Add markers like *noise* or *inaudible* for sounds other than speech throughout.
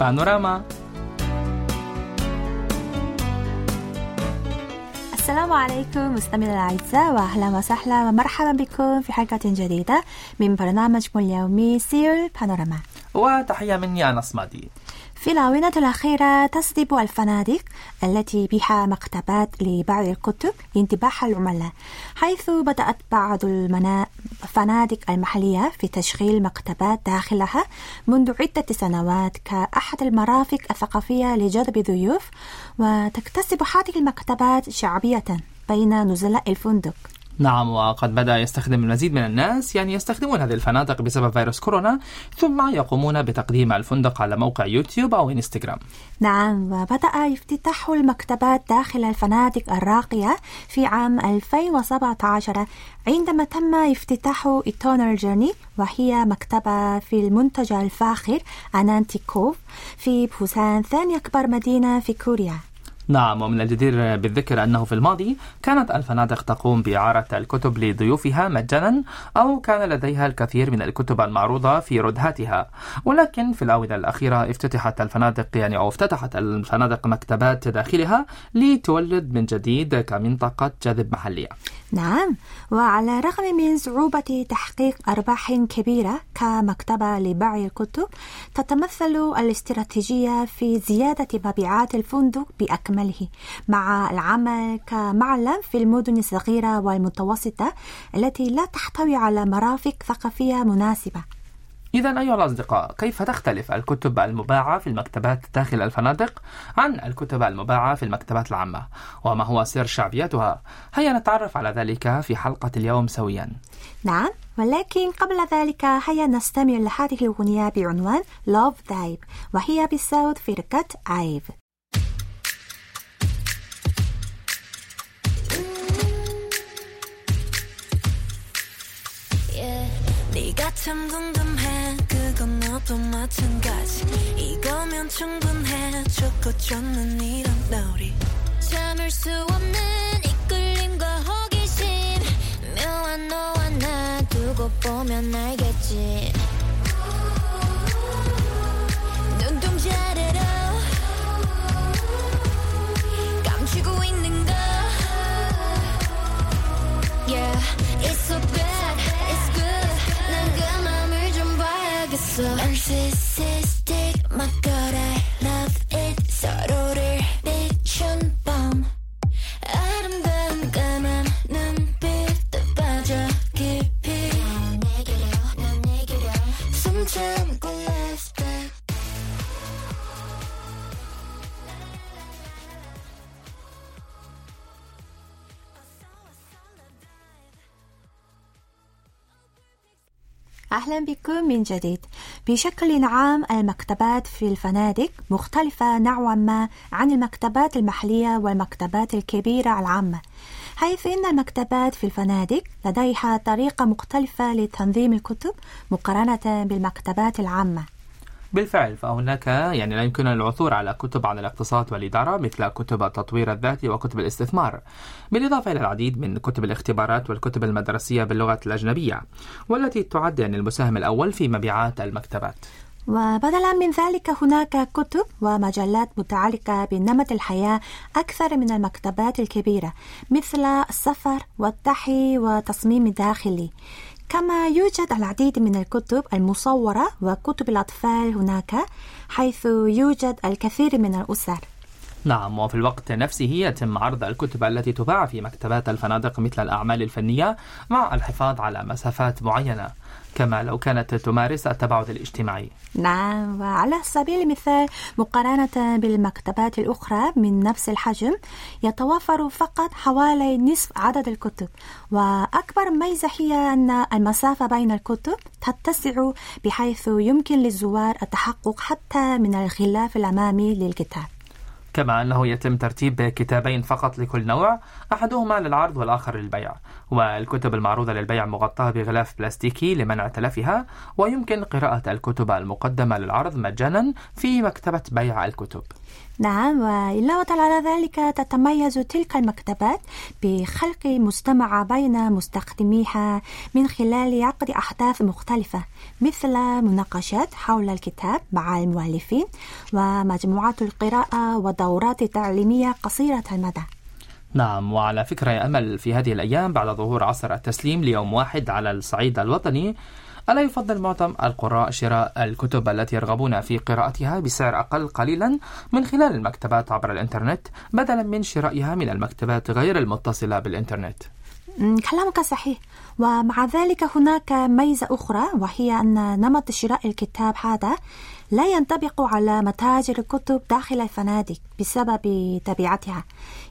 بانوراما السلام عليكم مستمعينا الأعزاء وأهلا وسهلا ومرحبا بكم في حلقة جديدة من برنامجكم اليومي سير بانوراما. وتحية مني أنس مادي في الآونة الأخيرة تجذب الفنادق التي بها مكتبات لبعض الكتب انتباه العملاء حيث بدأت بعض الفنادق المحلية في تشغيل مكتبات داخلها منذ عدة سنوات كأحد المرافق الثقافية لجذب الضيوف وتكتسب هذه المكتبات شعبية بين نزلاء الفندق. نعم وقد بدأ يستخدم المزيد من الناس يعني يستخدمون هذه الفنادق بسبب فيروس كورونا ثم يقومون بتقديم الفندق على موقع يوتيوب أو إنستغرام. نعم وبدأ افتتاح المكتبات داخل الفنادق الراقية في عام 2017 عندما تم افتتاح إيتونر جيرني وهي مكتبة في المنتجع الفاخر أنانتيكوف في بوسان ثاني أكبر مدينة في كوريا. نعم ومن الجدير بالذكر أنه في الماضي كانت الفنادق تقوم بإعارة الكتب لضيوفها مجانا أو كان لديها الكثير من الكتب المعروضة في ردهاتها ولكن في الآونة الأخيرة افتتحت الفنادق يعني أو افتتحت الفنادق مكتبات داخلها لتولد من جديد كمنطقة جذب محلية. نعم وعلى الرغم من صعوبة تحقيق أرباح كبيرة كمكتبة لبيع الكتب تتمثل الاستراتيجية في زيادة مبيعات الفندق بأكمله مع العمل كمعلم في المدن الصغيرة والمتوسطة التي لا تحتوي على مرافق ثقافية مناسبة. إذا أيها الأصدقاء كيف تختلف الكتب المباعة في المكتبات داخل الفنادق عن الكتب المباعة في المكتبات العامة؟ وما هو سر شعبيتها؟ هيا نتعرف على ذلك في حلقة اليوم سويا. نعم ولكن قبل ذلك هيا نستمع لهذه الأغنية بعنوان Love Dive وهي بصوت فرقة عيب 참 궁금해. 그건 너도 마찬가지. 이거면 충분해. 좋고 좋는 이런 놀이 참을 수 없는 이끌림과 호기심. 묘한 너와 나 두고 보면 알겠지. 눈동자래로 감추고 있는 거. Yeah, so bad, أهلا بكم من جديد. بشكل عام المكتبات في الفنادق مختلفة نوعا ما عن المكتبات المحلية والمكتبات الكبيرة العامة حيث إن المكتبات في الفنادق لديها طريقة مختلفة لتنظيم الكتب مقارنة بالمكتبات العامة. بالفعل فهناك يعني لا يمكننا العثور على كتب عن الاقتصاد والإدارة مثل كتب التطوير الذاتي وكتب الاستثمار بالإضافة إلى العديد من كتب الاختبارات والكتب المدرسية باللغة الأجنبية والتي تعد يعني المساهم الأول في مبيعات المكتبات. وبدلا من ذلك هناك كتب ومجلات متعلقة بنمط الحياة أكثر من المكتبات الكبيرة مثل السفر والتحي والتصميم الداخلي كما يوجد العديد من الكتب المصورة وكتب الأطفال هناك حيث يوجد الكثير من الأسر. نعم وفي الوقت نفسه يتم عرض الكتب التي تباع في مكتبات الفنادق مثل الأعمال الفنية مع الحفاظ على مسافات معينة. كما لو كانت تمارس التباعد الاجتماعي. نعم وعلى سبيل المثال مقارنة بالمكتبات الأخرى من نفس الحجم يتوفر فقط حوالي نصف عدد الكتب. وأكبر ميزة هي أن المسافة بين الكتب تتسع بحيث يمكن للزوار التحقق حتى من الغلاف الأمامي للكتاب. كما أنه يتم ترتيب كتابين فقط لكل نوع أحدهما للعرض والآخر للبيع. والكتب المعروضة للبيع مغطاة بغلاف بلاستيكي لمنع تلفها ويمكن قراءة الكتب المقدمة للعرض مجانا في مكتبة بيع الكتب. نعم وإضافة على ذلك تتميز تلك المكتبات بخلق مجتمع بين مستخدميها من خلال عقد أحداث مختلفة مثل مناقشات حول الكتاب مع المؤلفين ومجموعات القراءة ودورات تعليمية قصيرة المدى. نعم وعلى فكرة يا أمل في هذه الأيام بعد ظهور عصر التسليم ليوم واحد على الصعيد الوطني ألا يفضل معظم القراء شراء الكتب التي يرغبون في قراءتها بسعر أقل قليلا من خلال المكتبات عبر الإنترنت بدلا من شرائها من المكتبات غير المتصلة بالإنترنت. كلامك صحيح. ومع ذلك هناك ميزة أخرى وهي أن نمط شراء الكتاب هذا لا ينطبق على متاجر الكتب داخل الفنادق بسبب طبيعتها.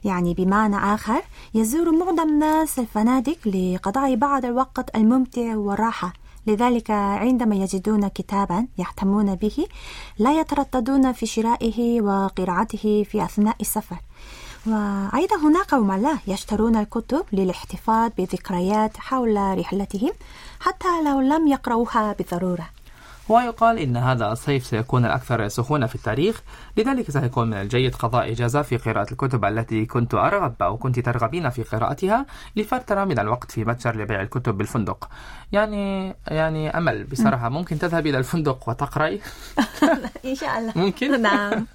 يعني بمعنى آخر يزور معظم الناس الفنادق لقضاء بعض الوقت الممتع والراحة. لذلك عندما يجدون كتابا يهتمون به لا يترددون في شرائه وقراءته في أثناء السفر. وأيضا هناك عملاء يشترون الكتب للاحتفاظ بذكريات حول رحلتهم حتى لو لم يقرأوها بالضرورة. ويقال إن هذا الصيف سيكون الأكثر سخونة في التاريخ. لذلك سيكون من الجيد قضاء إجازة في قراءة الكتب التي كنت أرغب أو كنت ترغبين في قراءتها لفترة من الوقت في متجر لبيع الكتب بالفندق. يعني يعني أمل بصراحة. ممكن تذهب إلى الفندق وتقرأي؟ *laughs* إن شاء الله. ممكن؟ *laughs* نعم.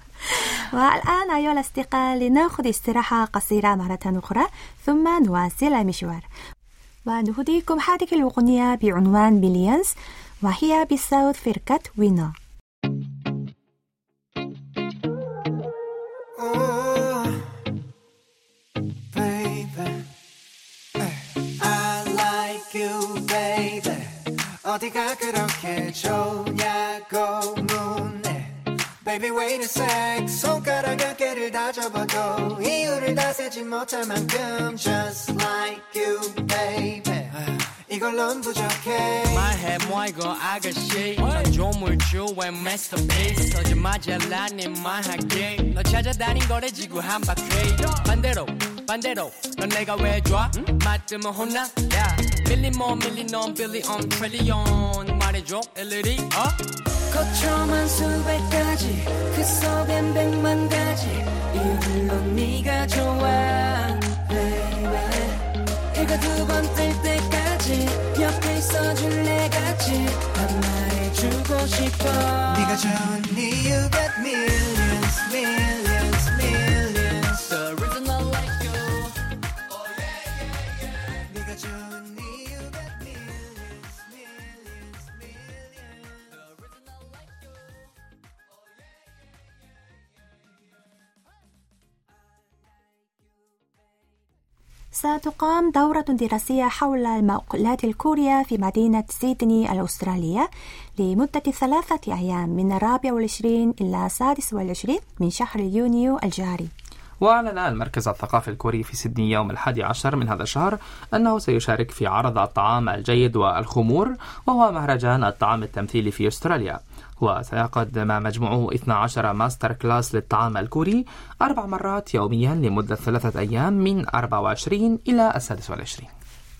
والآن أيها الأصدقاء لنأخذ استراحة قصيرة مرة أخرى ثم نواصل المشوار ونهديكم هذه الأغنية بعنوان بليونز Mahia Bissau Firkat winner. 어디가 그렇게 좋냐고 묻네 Baby wait a sec 손가락 어깨를 다 접어도 이유를 다세지 못할 만큼 Just like you baby 이걸론 부족해. 말해 뭐 이거 아가씨. 넌 조물주의 masterpiece 서지마자 난네 말할게. 너 찾아다닌 거래 지구 한 바퀴. 반대로 반대로. 넌 내가 왜 좋아? 맞으면 혼나? 야 밀리 뭐 밀리 넌 빌리 on 트릴리온. 말해줘 일일이 어? 거쳐만 수백 가지 그 속엔 백만 가지. 이유로 네가 좋아 baby. 해가 두번 뜰 옆에 있어줄래 같이 난 말해주고 싶어 네가 좋은 이유 got millions millions millions ستقام دورة دراسية حول المأكولات الكورية في مدينة سيدني الأسترالية لمدة ثلاثة أيام من الرابع والعشرين إلى السادس والعشرين من شهر يونيو الجاري. وأعلن المركز الثقافي الكوري في سيدني يوم الحادي عشر من هذا الشهر أنه سيشارك في عرض الطعام الجيد والخمور وهو مهرجان الطعام التمثيلي في أستراليا. وسيقدم مجموعه 12 master class للطعام الكوري أربع مرات يوميا لمدة ثلاثة أيام من 24 إلى السادس والعشرين.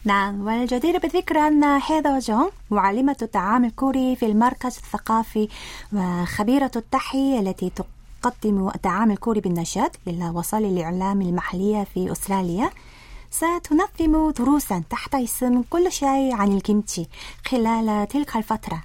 نعم والجدير بالذكر أن هيدا جونغ معلمة الطعام الكوري في المركز الثقافي وخبيرة التحي التي تقدم الطعام الكوري بالنشاط إلى وصل الإعلام المحلية في أستراليا. ستنظم دروسا تحت اسم كل شيء عن الكيمتشي خلال تلك الفترة.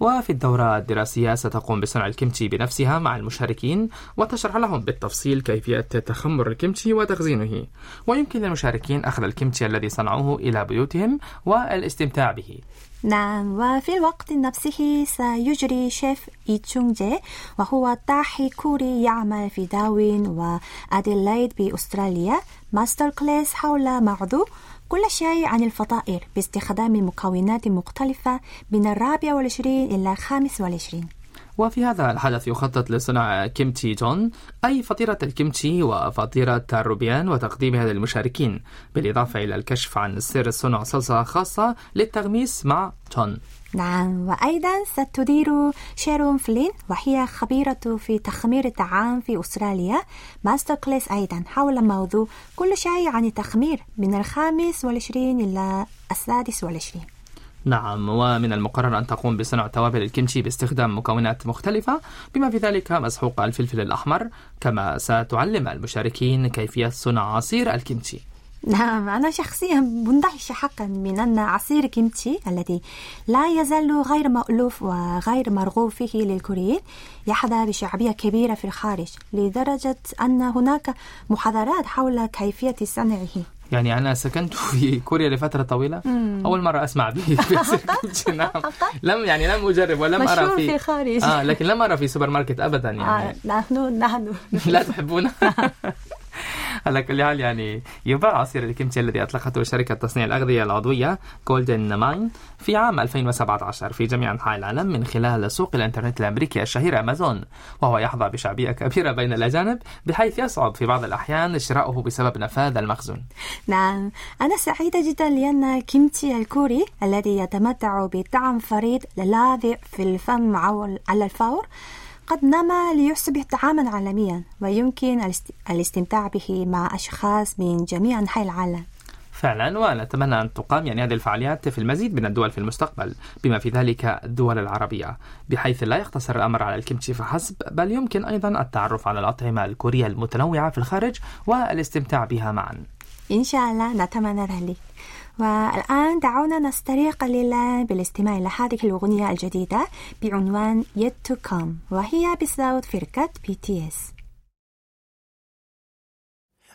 وفي الدورة الدراسية ستقوم بصنع الكيمتشي بنفسها مع المشاركين وتشرح لهم بالتفصيل كيفية تخمر الكيمتشي وتخزينه. ويمكن للمشاركين أخذ الكيمتشي الذي صنعوه إلى بيوتهم والاستمتاع به. نعم وفي الوقت نفسه سيجري شيف إي تشونغ جي وهو طاهي كوري يعمل في داروين وأديلايد بأستراليا. master class حول موضوع كل شيء عن الفطائر باستخدام مكونات مختلفة من الرابع والعشرين إلى الخامس والعشرين. وفي هذا الحدث يخطط لصنع كيمتشي جون أي فطيرة الكيمتشي وفطيرة الروبيان وتقديمها للمشاركين بالإضافة إلى الكشف عن سر صنع صلصة خاصة للتغميس مع جون. نعم وأيضا ستدير شيرون فلين وهي خبيرة في تخمير الطعام في أستراليا master class أيضا حول موضوع كل شيء عن التخمير من الخامس والعشرين إلى السادس والعشرين. نعم ومن المقرر أن تقوم بصنع توابل الكيمشي باستخدام مكونات مختلفة بما في ذلك مسحوق الفلفل الأحمر كما ستعلم المشاركين كيفية صنع عصير الكيمشي. نعم أنا شخصيا مندهشة حقا من أن عصير كيمتشي الذي لا يزال غير مألوف وغير مرغوب فيه للكوريين يحظى بشعبية كبيرة في الخارج لدرجة أن هناك محاضرات حول كيفية صنعه. يعني أنا سكنت *laughs* في كوريا لفترة طويلة. أول مرة أسمع به *laughs* *laughs* نعم. لم يعني لم أجرب ولم أرى في في الخارج آه لكن لم أرى في سوبر ماركت أبدا آه، يعني. نحن نحن لا تحبونه *laughs* على كل حال يعني يباع عصير الكيمتشي الذي أطلقته شركة تصنيع الأغذية العضوية جولدن ماين في عام 2017 في جميع أنحاء العالم من خلال سوق الإنترنت الأمريكي الشهير أمازون. وهو يحظى بشعبية كبيرة بين الأجانب بحيث يصعب في بعض الأحيان شراؤه بسبب نفاذ المخزون. نعم أنا سعيدة جدا لأن الكيمتشي الكوري الذي يتمتع بطعم فريد لاذع في الفم على الفور قد نما ليصبح طعاما عالميا ويمكن الاست- الاستمتاع به مع أشخاص من جميع أنحاء العالم. فعلا ونتمنى أن تقام يعني هذه الفعاليات في المزيد من الدول في المستقبل بما في ذلك الدول العربية. بحيث لا يقتصر الأمر على الكيمتشي فحسب بل يمكن أيضا التعرف على الأطعمة الكورية المتنوعة في الخارج والاستمتاع بها معا. إن شاء الله نتمنى ذلك. والآن دعونا نستريح قليلا بالاستماع إلى هذه الأغنية الجديدة بعنوان Yet to Come وهي بصوت فرقة BTS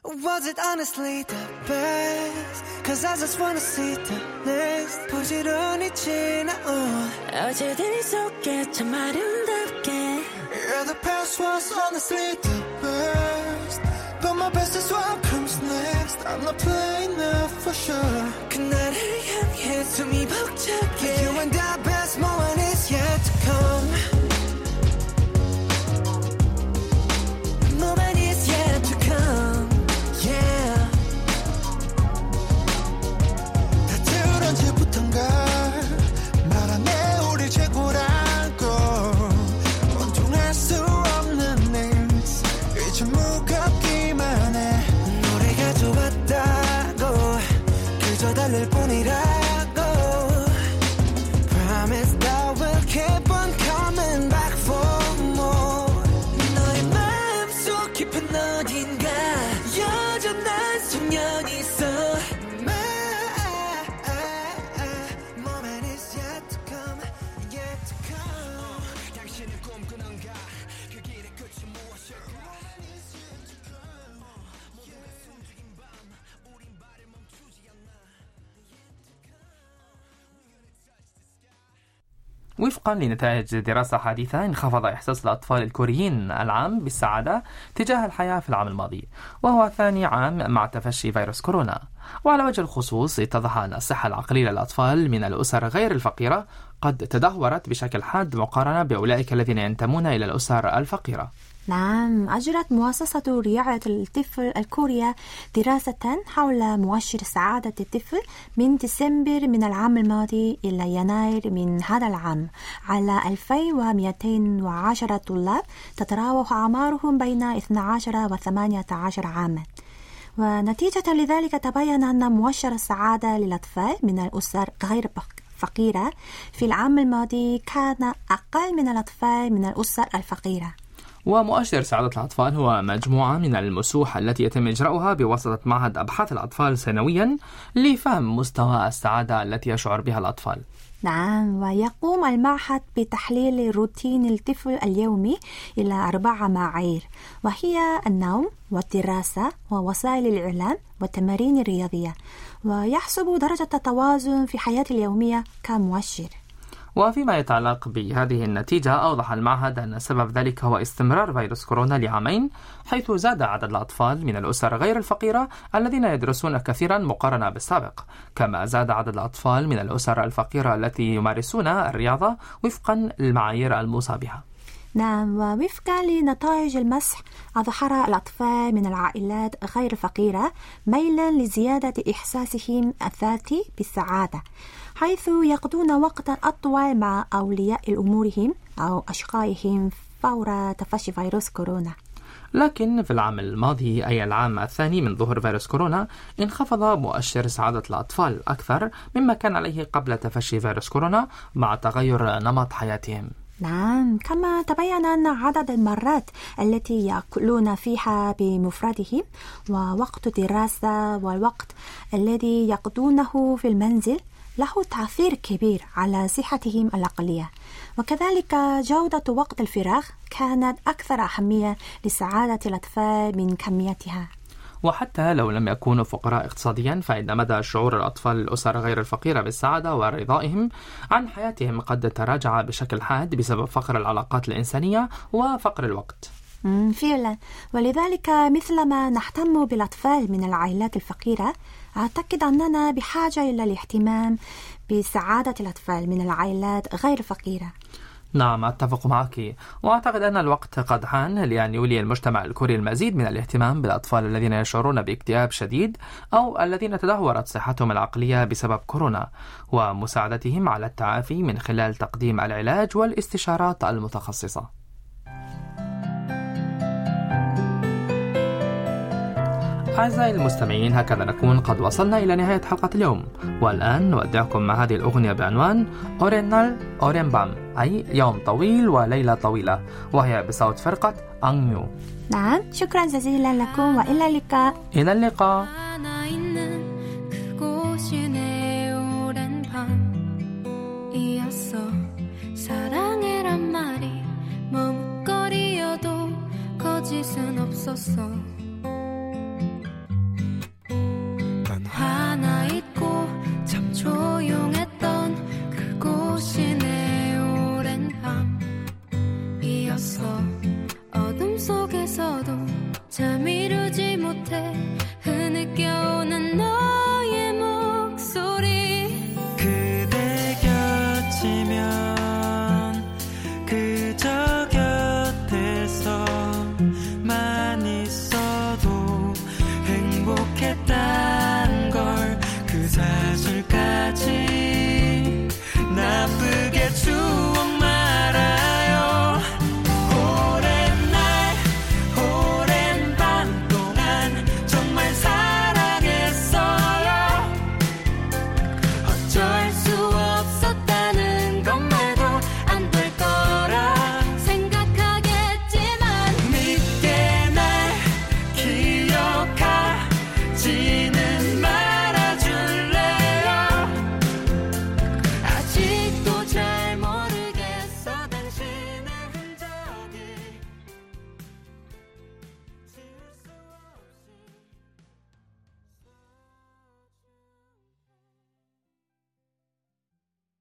Was it honestly the best? Cause I just wanna see the next 부지런히 지나온 어제들 속에 참 아름답게 Yeah, the past was honestly the best But my best is what comes next I'm not playing now for sure 그날을 향해 숨이 벅차게 You and the best moment 않을 뿐이라. وفقا لنتائج دراسة حديثة انخفض إحساس الأطفال الكوريين العام بالسعادة تجاه الحياة في العام الماضي وهو ثاني عام مع تفشي فيروس كورونا. وعلى وجه الخصوص اتضح أن الصحة العقلية للأطفال من الأسر غير الفقيرة قد تدهورت بشكل حاد مقارنة بأولئك الذين ينتمون إلى الأسر الفقيرة. نعم أجرت مؤسسة رعاية الطفل الكورية دراسة حول مؤشر سعادة الطفل من ديسمبر من العام الماضي إلى يناير من هذا العام. على 2210 طلاب تتراوح أعمارهم بين 12 و 18 عاما. ونتيجة لذلك تبين أن مؤشر السعادة للأطفال من الأسر غير فق- فقيرة في العام الماضي كان أقل من الأطفال من الأسر الفقيرة. ومؤشر سعادة الأطفال هو مجموعة من المسوح التي يتم إجراؤها بواسطة معهد أبحاث الأطفال سنويا لفهم مستوى السعادة التي يشعر بها الأطفال. نعم ويقوم المعهد بتحليل روتين الطفل اليومي إلى أربع معايير وهي النوم والدراسة ووسائل الإعلام والتمارين الرياضية ويحسب درجة التوازن في حياته اليومية كمؤشر. وفيما يتعلق بهذه النتيجة أوضح المعهد أن سبب ذلك هو استمرار فيروس كورونا لعامين حيث زاد عدد الأطفال من الأسر غير الفقيرة الذين يدرسون كثيرا مقارنة بالسابق. كما زاد عدد الأطفال من الأسر الفقيرة التي يمارسون الرياضة وفقا للمعايير الموصى بها. نعم ووفقا لنتائج المسح أظهر الأطفال من العائلات غير الفقيرة ميلا لزيادة إحساسهم الذاتي بالسعادة حيث يقضون وقتا أطول مع أولياء أمورهم أو أشقائهم فور تفشي فيروس كورونا. لكن في العام الماضي أي العام الثاني من ظهور فيروس كورونا انخفض مؤشر سعادة الأطفال أكثر مما كان عليه قبل تفشي فيروس كورونا مع تغير نمط حياتهم. نعم كما تبين أن عدد المرات التي يأكلون فيها بمفردهم ووقت الدراسة والوقت الذي يقضونه في المنزل له تأثير كبير على صحتهم العقلية. وكذلك جودة وقت الفراغ كانت أكثر أهمية لسعادة الأطفال من كميتها. وحتى لو لم يكونوا فقراء اقتصاديا فإن مدى شعور الأطفال الأسر غير الفقيرة بالسعادة ورضائهم عن حياتهم قد تراجع بشكل حاد بسبب فقر العلاقات الإنسانية وفقر الوقت. فعلا. ولذلك مثلما نهتم بالأطفال من العائلات الفقيرة أعتقد أننا بحاجة إلى الاهتمام بسعادة الأطفال من العائلات غير الفقيرة نعم أتفق معك. وأعتقد أن الوقت قد حان لأن يولي المجتمع الكوري المزيد من الاهتمام بالأطفال الذين يشعرون باكتئاب شديد أو الذين تدهورت صحتهم العقلية بسبب كورونا ومساعدتهم على التعافي من خلال تقديم العلاج والاستشارات المتخصصة. أعزائي المستمعين هكذا نكون قد وصلنا إلى نهاية حلقة اليوم والآن نودعكم مع هذه الأغنية بعنوان أورينال أورينبام أي يوم طويل وليلة طويلة وهي بصوت فرقة أنميو نعم شكرا جزيلا لكم وإلى اللقاء إلى اللقاء 하나 있는 그곳이 내 오랜 밤이었어 사랑해란 말이 머뭇거리여도 거짓은 없었어